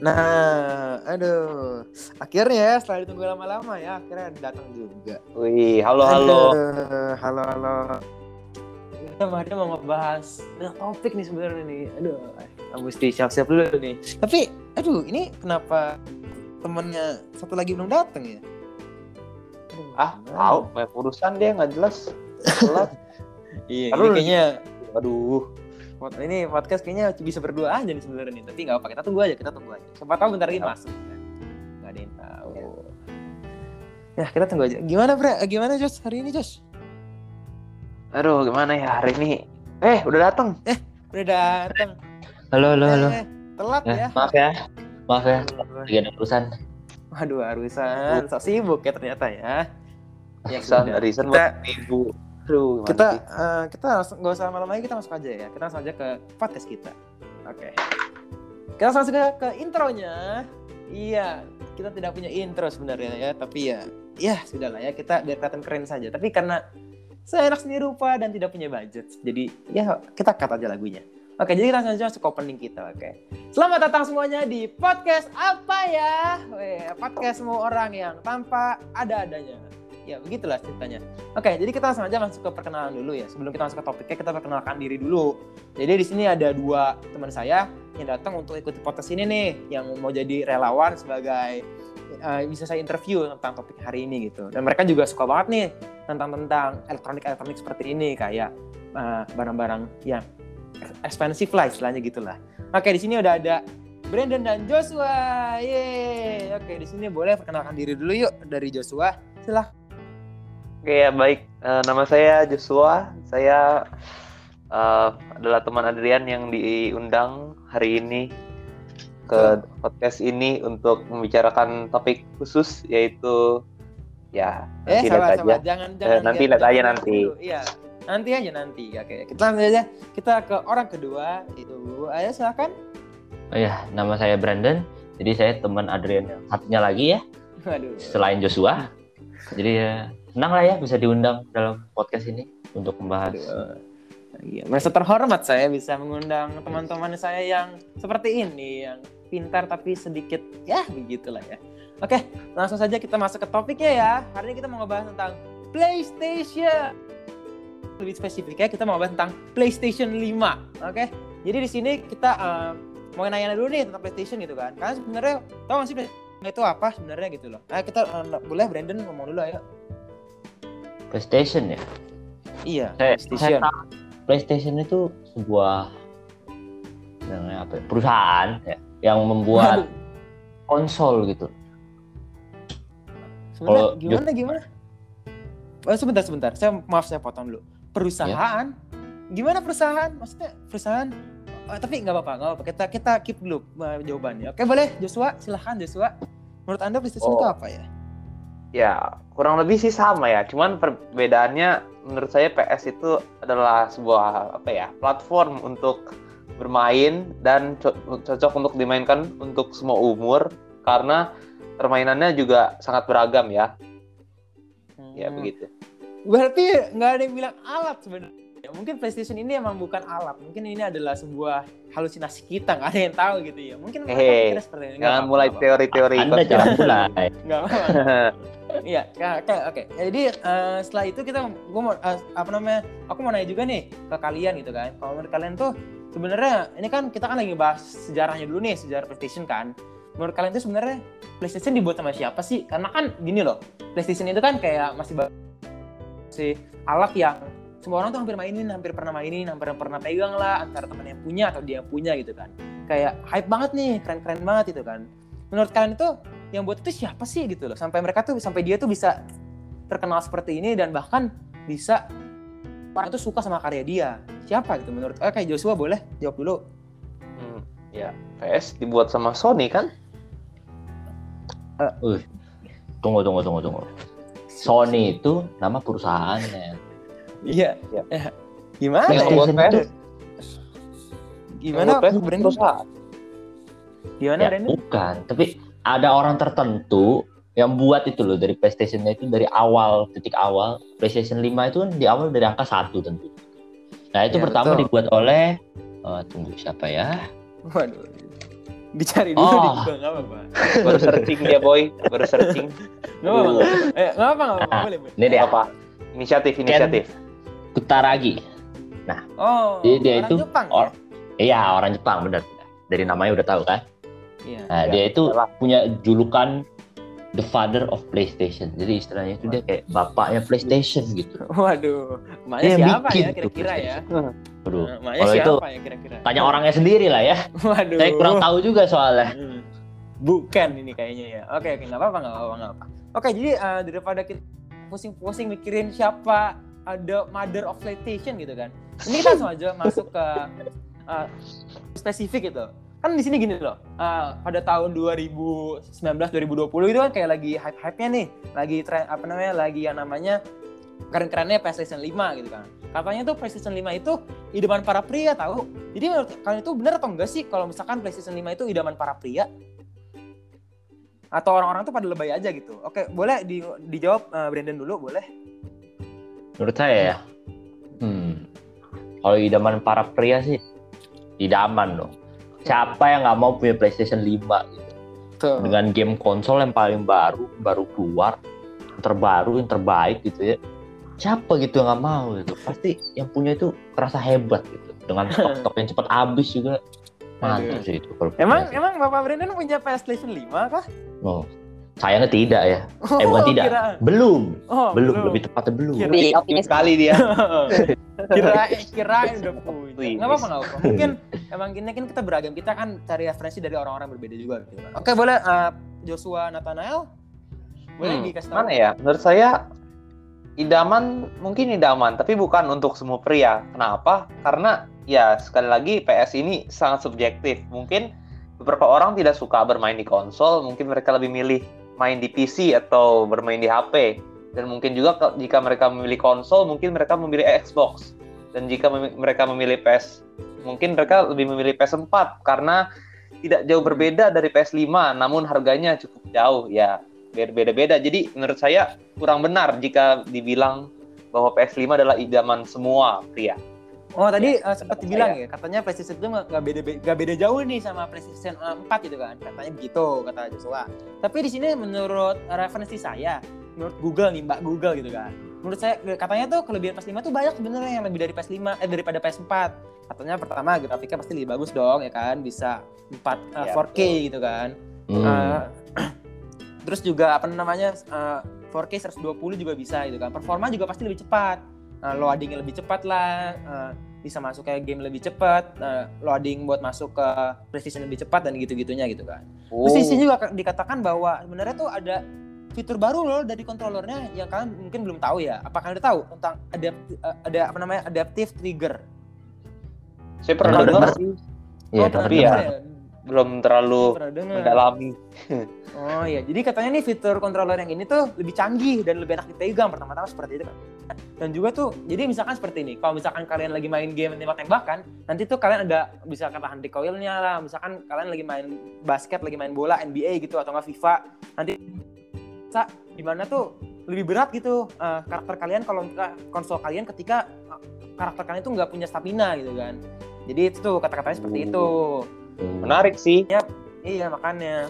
Nah, aduh. Akhirnya setelah ditunggu lama-lama ya, akhirnya datang juga. Wih, halo halo. Aduh, halo halo. Kita hari ini mau ngebahas nah, topik nih sebenarnya nih. Aduh, mesti siap-siap dulu nih. Tapi, aduh, ini kenapa temennya satu lagi belum datang ya? Aduh, Ah, tahu, banyak urusan dia nggak jelas. Telat. Iya, kayaknya Aduh. Pod- ini podcast kayaknya bisa berdua aja nih sebenarnya nih. Tapi nggak apa, kita tunggu aja, kita tunggu aja. Siapa tahu bentar lagi masuk. kan? Nggak ada yang tahu. Ya, kita tunggu aja. Gimana, Bre? Gimana, Jos? Hari ini, Jos? Aduh, gimana ya hari ini? Eh, udah datang. Udah datang. Halo, halo, halo. Eh, telat Eh, ya. maaf ya, maaf ya, lagi ada urusan. Waduh, harusan. Sok sibuk ya ternyata ya. Ya, reason Kita- buat ibu. Aduh, kita sih? eh, kita nggak usah malam lagi kita masuk aja ya kita langsung aja ke podcast kita oke kita langsung masuk ke, intronya iya kita tidak punya intro sebenarnya ya tapi ya ya sudah lah ya kita biar kelihatan keren saja tapi karena saya enak sendiri rupa dan tidak punya budget jadi ya kita cut aja lagunya Oke, jadi kita langsung aja masuk ke opening kita, oke. Selamat datang semuanya di podcast apa ya? Weh, podcast semua orang yang tanpa ada-adanya. Ya, begitulah ceritanya. Oke, jadi kita langsung aja masuk ke perkenalan dulu ya. Sebelum kita masuk ke topiknya, kita perkenalkan diri dulu. Jadi di sini ada dua teman saya yang datang untuk ikuti podcast ini nih, yang mau jadi relawan sebagai eh, bisa saya interview tentang topik hari ini gitu. Dan mereka juga suka banget nih tentang tentang elektronik elektronik seperti ini kayak eh, barang-barang yang expensive lah istilahnya gitulah. Oke, di sini udah ada Brandon dan Joshua. Yeay. Oke, di sini boleh perkenalkan diri dulu yuk dari Joshua. Silahkan. Oke ya baik, Eh, nama saya Joshua. Saya eh, adalah teman Adrian yang diundang hari ini ke podcast ini untuk membicarakan topik khusus yaitu ya Eh, nanti lihat sabar, aja. Jangan, jangan. nanti jangan- lihat aja nanti. dulu. Iya, nanti aja nanti. Oke, kita langsung aja. Kita ke orang kedua itu. Ayo silakan. Oh ya, nama saya Brandon. Jadi saya teman Adrian yang satunya lagi ya, Waduh. selain Joshua. Jadi ya senang lah ya bisa diundang dalam podcast ini untuk membahas. Aduh. Iya, merasa terhormat saya bisa mengundang teman-teman saya yang seperti ini, yang pintar tapi sedikit ya begitulah ya. Oke, langsung saja kita masuk ke topiknya ya. Hari ini kita mau ngebahas tentang PlayStation. Lebih spesifiknya kita mau bahas tentang PlayStation 5. Oke, jadi di sini kita eh, mau nanya dulu nih tentang PlayStation gitu kan. Karena sebenarnya tahu nggak sih itu apa sebenarnya gitu loh. Nah, kita eh, boleh Brandon ngomong dulu ayo. PlayStation ya. Iya, Saya, PlayStation. saya tahu PlayStation itu sebuah namanya apa ya, perusahaan ya, yang membuat konsol gitu. Kalau gimana gimana? Oh, sebentar sebentar. Saya maaf saya potong dulu. Perusahaan? Gimana perusahaan? Maksudnya perusahaan? Oh, tapi nggak apa-apa, nggak apa-apa. Kita kita keep dulu uh, jawabannya. Oke boleh, Joshua. Silahkan Joshua. Menurut anda PlayStation Oh. itu apa ya? Ya kurang lebih sih sama ya, cuman perbedaannya menurut saya PS itu adalah sebuah apa ya platform untuk bermain dan co- cocok untuk dimainkan untuk semua umur karena permainannya juga sangat beragam ya, ya Hmm. begitu. Berarti nggak ada yang bilang alat sebenarnya. Mungkin PlayStation ini emang bukan alat. Mungkin ini adalah sebuah halusinasi kita. Nggak ada yang tahu gitu ya. Mungkin pikirnya seperti ini. Nggak Jangan mulai teori-teori Anda jangan mulai. Nggak apa-apa. Iya, ya, oke, oke. Jadi eh, setelah itu kita, gue mau eh, apa namanya? Aku mau nanya juga nih ke kalian gitu kan. Kalau menurut kalian tuh sebenarnya ini kan kita kan lagi bahas sejarahnya dulu nih, sejarah PlayStation kan. Menurut kalian tuh sebenarnya PlayStation dibuat sama siapa sih? Karena kan gini loh, PlayStation itu kan kayak masih si alat yang semua orang tuh hampir mainin, hampir pernah mainin, hampir pernah pegang lah antara teman yang punya atau dia yang punya gitu kan. Kayak hype banget nih, keren-keren banget gitu kan. Menurut kalian itu yang buat itu siapa sih gitu loh sampai mereka tuh sampai dia tuh bisa terkenal seperti ini dan bahkan bisa orang itu suka sama karya dia siapa gitu menurut oke Joshua boleh jawab dulu Hmm, ya PS dibuat sama Sony kan? Tunggu, tunggu, tunggu, tunggu. Sony itu nama perusahaannya. iya Iya. Eh, gimana ya? buat PS, gimana buat PS perusahaan. Gimana ya, Brandon bukan, tapi ada orang tertentu yang buat itu loh dari PlayStation itu dari awal titik awal PlayStation 5 itu kan di awal dari angka satu tentu. Nah itu Ya, pertama betul. dibuat oleh eh, tunggu siapa ya? waduh Dicari dulu Oh. di Google nggak apa-apa. Baru searching dia boy, baru searching. Nggak apa-apa. Eh, nggak apa nggak apa-apa. Boleh boleh. Ini dia Apa? Inisiatif, inisiatif. Kutaragi. Oh, Jadi dia orang itu Jepang or- Iya orang Jepang bener. Dari namanya udah tahu kan. Ya? Iya. Nah, Ya, dia itu iyalah. punya julukan the father of PlayStation. Jadi istilahnya itu dia kayak bapaknya PlayStation gitu. Waduh, emaknya Dia siapa ya kira-kira ya? Waduh. Emaknya Kalau itu siapa ya kira-kira? tanya orangnya sendiri lah ya. Waduh. Saya kurang tahu juga soalnya. Hmm. Bukan ini kayaknya ya. Oke, oke, nggak apa-apa, nggak apa-apa, nggak apa. Oke, jadi eh, daripada kita pusing-pusing mikirin siapa ada mother of PlayStation gitu kan. Ini kita langsung aja masuk ke eh, spesifik gitu. Kan di sini gini loh. eh, pada tahun 2019 2020 itu kan kayak lagi hype-hype-nya nih. Lagi tren apa namanya? Lagi yang namanya keren-kerennya PlayStation 5 gitu kan. Katanya tuh PlayStation 5 itu idaman para pria tahu. Jadi menurut kalian itu benar atau enggak sih kalau misalkan PlayStation 5 itu idaman para pria? Atau orang-orang tuh pada lebay aja gitu. Oke, boleh di, dijawab eh, Brandon dulu, boleh? Menurut saya ya. Hmm. Kalau idaman para pria sih idaman dong. Siapa yang nggak mau punya PlayStation 5 gitu. Tuh. Dengan game konsol yang paling baru, baru keluar, yang terbaru, yang terbaik gitu ya. Siapa gitu yang nggak mau gitu. Pasti yang punya itu kerasa hebat gitu. Dengan stok-stok yang cepat habis juga. Mantap sih itu. kalau Emang punya emang Bapak Brandon punya PlayStation 5 kah? Oh, sayangnya tidak ya. Eh bukan Oh, tidak. kira- Belum. oh, belum, lebih tepatnya belum. Kira- Optimis optimis sekali dia. kirain kirain udah punya Wih, nggak apa-apa nggak apa mungkin emang gini kan kita beragam kita kan cari referensi dari orang-orang berbeda juga gitu kan. oke boleh eh, Joshua Nathanael boleh Hmm, dikasih tahu Mana ya? Menurut saya idaman mungkin idaman, tapi bukan untuk semua pria. Kenapa? Karena ya sekali lagi PS ini sangat subjektif. Mungkin beberapa orang tidak suka bermain di konsol, mungkin mereka lebih milih main di PC atau bermain di HP. Dan mungkin juga jika mereka memilih konsol, mungkin mereka memilih Xbox. Dan jika memi- mereka memilih PS, mungkin mereka lebih memilih PS4 karena tidak jauh berbeda dari PS5, namun harganya cukup jauh ya beda-beda. Jadi menurut saya kurang benar jika dibilang bahwa PS5 adalah idaman semua pria. Oh tadi Ya, eh, sempat dibilang ya katanya PlayStation itu nggak beda nggak beda jauh nih sama PlayStation eh, 4 gitu kan katanya begitu kata Joshua. Tapi di sini menurut referensi saya, menurut Google nih Mbak Google gitu kan. Menurut saya katanya tuh kelebihan PS5 tuh banyak sebenarnya yang lebih dari PS5 eh daripada PS4. Katanya pertama grafiknya pasti lebih bagus dong ya kan bisa 4 eh, Ya, 4K gitu kan. Hmm. Eh, terus juga apa namanya eh, 4K 120 juga bisa gitu kan. Performa juga pasti lebih cepat. Eh, loadingnya lebih cepat lah. eh, bisa masuk ke game lebih cepat. eh, loading buat masuk ke PlayStation lebih cepat dan gitu-gitunya gitu kan. Terus di sini juga dikatakan bahwa sebenarnya tuh ada fitur baru loh dari kontrolernya yang kalian mungkin belum tahu ya. Apa kalian udah tahu tentang ada ada apa namanya adaptive trigger? Saya pernah dengar sih, Iya, oh, tapi dengar ya, belum terlalu mendalami. Oh iya, jadi katanya nih fitur controller yang ini tuh lebih canggih dan lebih enak dipegang pertama-tama seperti itu kan. Dan juga tuh, jadi misalkan seperti ini, kalau misalkan kalian lagi main game tembak-tembakan, nanti tuh kalian ada bisa katakan recoilnya lah, misalkan kalian lagi main basket, lagi main bola NBA gitu atau nggak FIFA, nanti bisa gimana tuh lebih berat gitu eh, karakter kalian kalau konsol kalian ketika eh, karakter kalian tuh nggak punya stamina gitu kan. Jadi itu tuh kata-katanya seperti itu. Menarik sih. Iya makanya.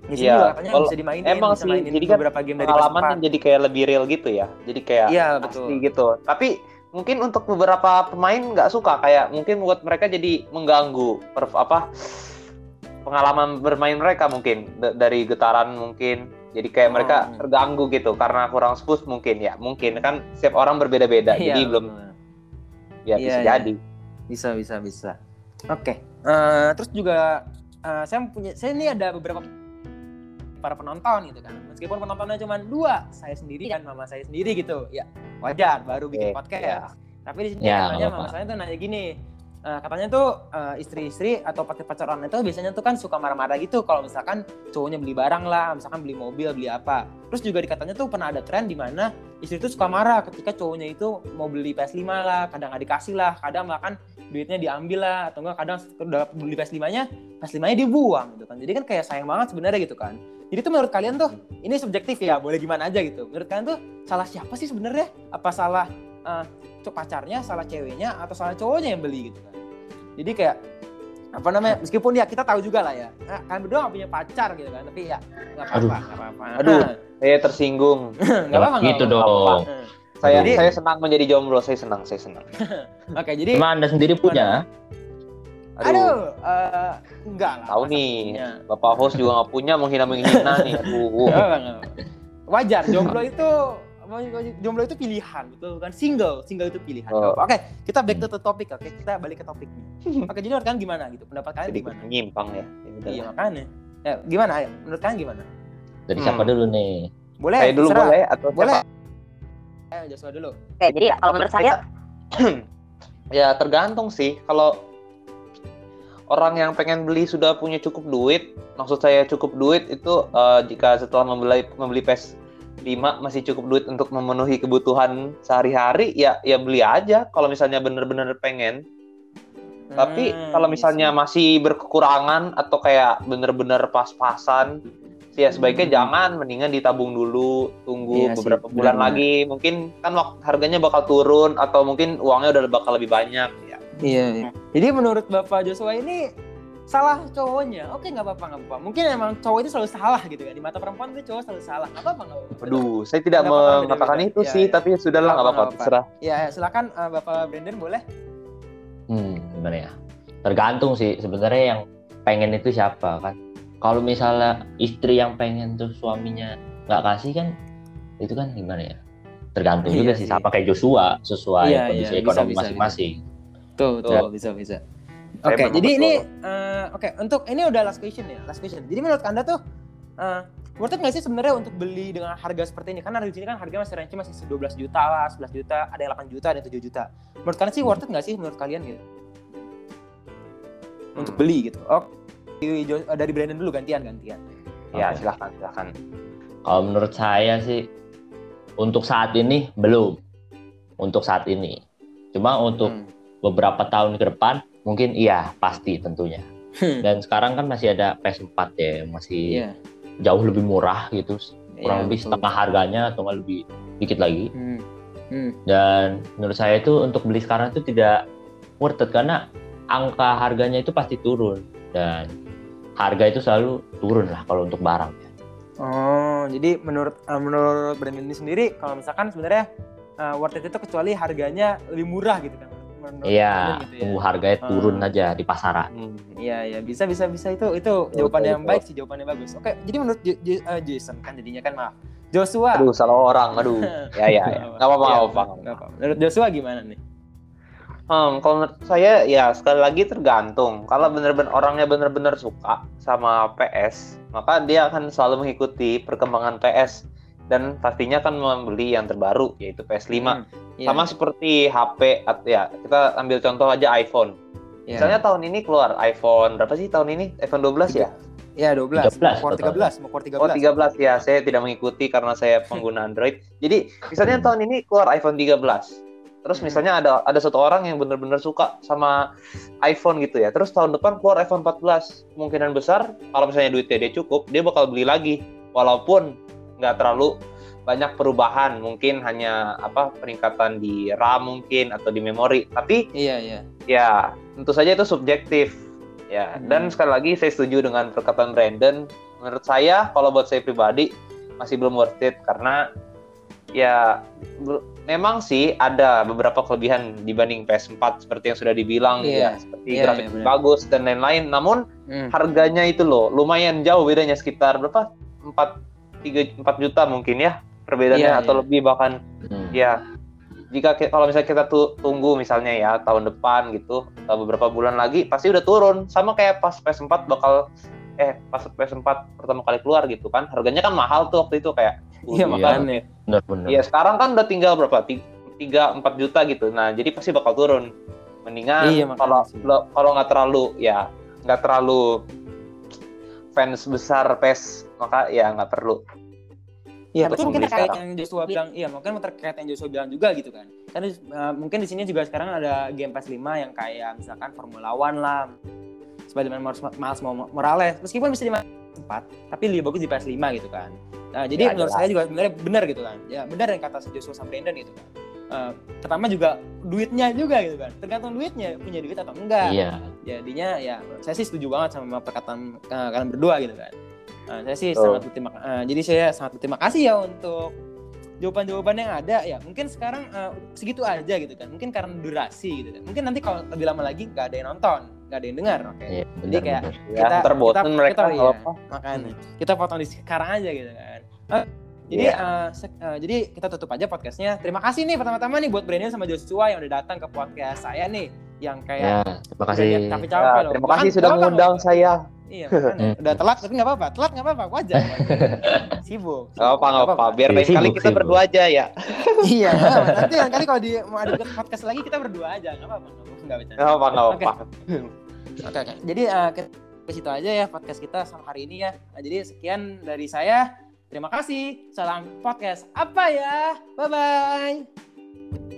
Di sini Iya, juga katanya kalau- bisa dimainin, emang bisa sih, mainin jadi kan beberapa game dari Pengalaman PS4. kan jadi kayak lebih real gitu ya. Jadi kayak asli betul. gitu. Tapi mungkin untuk beberapa pemain nggak suka kayak mungkin buat mereka jadi mengganggu per, apa pengalaman bermain mereka mungkin D- dari getaran mungkin jadi kayak mereka Oh. terganggu gitu karena kurang smooth mungkin ya mungkin kan setiap orang berbeda-beda Iya, jadi belum ya Iya, bisa iya. jadi Bisa bisa bisa. Oke. Eh, terus juga eh, saya punya saya ini ada beberapa para penonton gitu kan. Meskipun penontonnya cuma dua, saya sendiri dan mama saya sendiri gitu. Ya wajar baru bikin Oke, podcast. ya. Tapi di sini Ya, katanya mama saya tuh nanya gini. eh, katanya tuh eh, istri-istri atau pacar-pacar online itu biasanya tuh kan suka marah-marah gitu kalau misalkan cowoknya beli barang lah, misalkan beli mobil, beli apa. Terus juga dikatanya tuh pernah ada tren di mana istri itu suka marah ketika cowoknya itu mau beli PS5 lah, kadang nggak dikasih lah, kadang bahkan duitnya diambil lah, atau enggak kadang udah beli PS5-nya, PS5-nya dibuang gitu kan. Jadi kan kayak sayang banget sebenarnya gitu kan. Jadi tuh menurut kalian tuh ini subjektif ya, boleh gimana aja gitu. Menurut kalian tuh salah siapa sih sebenarnya? Apa salah eh, cowok pacarnya, salah ceweknya, atau salah cowoknya yang beli gitu kan? Jadi kayak apa namanya meskipun ya kita tahu juga lah ya nah, kalian berdua nggak punya pacar gitu kan tapi ya nggak apa-apa Aduh. nggak apa-apa Aduh. Saya tersinggung. nggak apa-apa gitu apa-apa. dong. Nah, Saya Jadi- saya senang menjadi jomblo. Saya senang. Saya senang. oke jadi Cuma anda sendiri punya. Aduh eh, enggak lah Tahu nih, punya. Bapak host juga nggak punya menghina-menghina nih. Aduh. Wajar jomblo itu jomblo itu pilihan betul kan single single itu pilihan Oh. oke kita back to the topic oke kita balik ke topiknya oke jadi menurut kalian gimana gitu pendapat kalian Sedikit gimana menyimpang ya. Ya iya makanya ya gimana ayo menurut kalian gimana Dari Hmm. siapa dulu nih? boleh Saya dulu boleh atau boleh siapa? ayo Joshua dulu Oke, jadi kalau menurut saya ya tergantung sih. Kalau orang yang pengen beli sudah punya cukup duit, maksud saya cukup duit itu eh, jika setelah membeli membeli PS 5 masih cukup duit untuk memenuhi kebutuhan sehari-hari, ya ya beli aja. Kalau misalnya bener-bener pengen. Tapi Hmm, kalau iya misalnya sih. masih berkekurangan atau kayak bener-bener pas-pasan, sih ya sebaiknya Hmm. jangan, mendingan ditabung dulu, tunggu Iya sih, beberapa bulan benar-benar. lagi, mungkin kan harganya bakal turun atau mungkin uangnya udah bakal lebih banyak. Ya. Iya, iya. Jadi menurut Bapak Joshua ini salah cowoknya. Oke, nggak apa-apa, nggak apa-apa. Mungkin emang cowok itu selalu salah gitu kan. Di mata perempuan itu cowok selalu salah. Nggak apa-apa, nggak apa-apa. Aduh, saya tidak apa-apa, mengatakan itu Ya, sih, ya. tapi ya sudahlah nggak apa-apa, terserah. Ya, ya, silakan eh, Bapak Brandon boleh. Hmm, gimana ya? Tergantung sih sebenarnya yang pengen itu siapa kan. Kalau misalnya istri yang pengen tuh suaminya nggak kasih kan, itu kan gimana ya? Tergantung Iya juga sih sih. sama kayak Joshua sesuai Iya, kondisi iya, ekonomi masing-masing. Tuh, Betul. tuh, bisa, bisa. Saya Oke, memang jadi betul. ini eh, oke untuk ini udah last question ya, last question. Jadi menurut anda tuh eh, worth it nggak sih sebenarnya untuk beli dengan harga seperti ini? Karena di sini kan harga masih range masih 12 juta lah, 11 juta, ada yang 8 juta, ada yang 7 juta. Menurut kalian sih worth it nggak sih menurut kalian gitu? Untuk Hmm. beli gitu. Oh, dari eh, Brandon dulu gantian gantian. Ya, Oke. silahkan, silahkan. Kalau menurut saya sih untuk saat ini belum. Untuk saat ini. Cuma untuk Hmm. Beberapa tahun ke depan mungkin iya pasti tentunya. Hmm. Dan sekarang kan masih ada PS4 ya, masih Iya. jauh lebih murah gitu. Kurang Iya, lebih betul. setengah harganya atau nggak lebih dikit lagi. Hmm. Hmm. Dan menurut saya itu untuk beli sekarang itu tidak worth it karena angka harganya itu pasti turun dan harga itu selalu turun lah kalau untuk barang. Oh, jadi menurut eh, menurut Brandon ini sendiri kalau misalkan sebenarnya eh, worth it itu kecuali harganya lebih murah gitu kan. Iya, gitu ya. tunggu harganya turun Ah. aja di pasaran. Hmm. Iya, iya, bisa bisa bisa itu itu jawaban yang betul. baik sih, jawabannya bagus. Oke, jadi menurut Jo- Jo- eh, Jason kan jadinya kan maaf. Joshua. Aduh, salah orang, aduh. Ya, ya, ya. Nggak apa-apa, Iya, nggak apa-apa. Menurut Joshua gimana nih? Hmm, kalau menurut saya ya sekali lagi tergantung. Kalau bener-bener orangnya bener-bener suka sama PS, maka dia akan selalu mengikuti perkembangan PS dan pastinya akan membeli yang terbaru yaitu PS5. Hmm, iya, Sama seperti HP ya kita ambil contoh aja iPhone. iya. Misalnya tahun ini keluar iPhone berapa sih tahun ini? iPhone 12 ya? Iya, 12. 13 Mau keluar total. 13, mau keluar 13. Oh 13 ya, saya tidak mengikuti karena saya pengguna Android. Jadi misalnya tahun ini keluar iPhone 13. Terus Hmm. misalnya ada ada satu orang yang benar-benar suka sama iPhone gitu ya. Terus tahun depan keluar iPhone 14. Kemungkinan besar kalau misalnya duitnya dia cukup, dia bakal beli lagi. Walaupun nggak terlalu banyak perubahan, mungkin hanya apa peningkatan di RAM mungkin atau di memori. Tapi Iya, iya. ya tentu saja itu subjektif ya Hmm. dan sekali lagi saya setuju dengan perkataan Brandon menurut saya kalau buat saya pribadi masih belum worth it karena ya memang sih ada beberapa kelebihan dibanding PS4 seperti yang sudah dibilang Iya. ya seperti Iya, grafik iya, benar. bagus dan lain-lain namun Hmm. harganya itu loh lumayan jauh bedanya sekitar berapa 4 3 4 juta mungkin ya perbedaannya Iya, atau iya. lebih bahkan Hmm. ya jika kalau misalnya kita tu- tunggu misalnya ya tahun depan gitu atau beberapa bulan lagi pasti udah turun sama kayak pas PS4 bakal eh pas PS4 pertama kali keluar gitu kan harganya kan mahal tuh waktu itu kayak Iya, makanya. Bener-bener. Iya sekarang kan udah tinggal berapa Ti- tiga empat juta gitu nah jadi pasti bakal turun mendingan Iya, kalau kalau nggak terlalu ya nggak terlalu fans besar PES maka ya nggak perlu Iya, mungkin terkait- yang Joshua bilang, iya, mungkin terkait yang Joshua bilang juga gitu kan. Kan eh, mungkin di sini juga sekarang ada Game Pass 5 yang kayak misalkan Formula One lah, Spider-Man Miles Morales, meskipun bisa di PS4, tapi lebih bagus di PS5 gitu kan. Nah, jadi Ya, menurut jelas. saya juga sebenarnya benar gitu kan. Ya, benar yang kata Joshua sama Brandon gitu kan. Eh, pertama juga duitnya juga gitu kan. Tergantung duitnya, punya duit atau enggak. Iya. jadinya ya saya sih setuju banget sama perkataan uh, kalian berdua gitu kan Uh, saya sih Betul. sangat berterima uh, jadi saya sangat berterima kasih ya untuk jawaban-jawaban yang ada ya mungkin sekarang uh, segitu aja gitu kan mungkin karena durasi gitu kan mungkin nanti kalau lebih lama lagi nggak ada yang nonton nggak ada yang dengar oke Iya, Jadi kayak. Ya, Kita- ntar bosen kita- mereka kita- apa. makanya kita potong di sekarang aja gitu kan Eh, jadi Iya. eh, sek- eh, jadi kita tutup aja podcastnya terima kasih nih pertama-tama nih buat Brandon sama Joshua yang udah datang ke podcast saya nih yang Ya, kayak terima kasih. udah capek-capek Ya, loh terima kasih sudah apa-apa, mengundang saya. apa-apa. iya. Hmm. udah telat tapi nggak apa-apa telat nggak apa-apa wajar sibuk Nggak apa nggak apa. Biar Iya, lain kali kita sibuk. berdua aja ya. iya apa-apa. nanti lain kali kalau di mau ada podcast lagi kita berdua aja nggak apa-apa nggak apa-apa nggak bercanda. Nggak apa nggak Oke. Oke. Jadi eh, ke ke situ aja ya podcast kita sama hari ini ya. Nah, jadi sekian dari saya. Terima kasih. Salam podcast apa ya? Bye bye.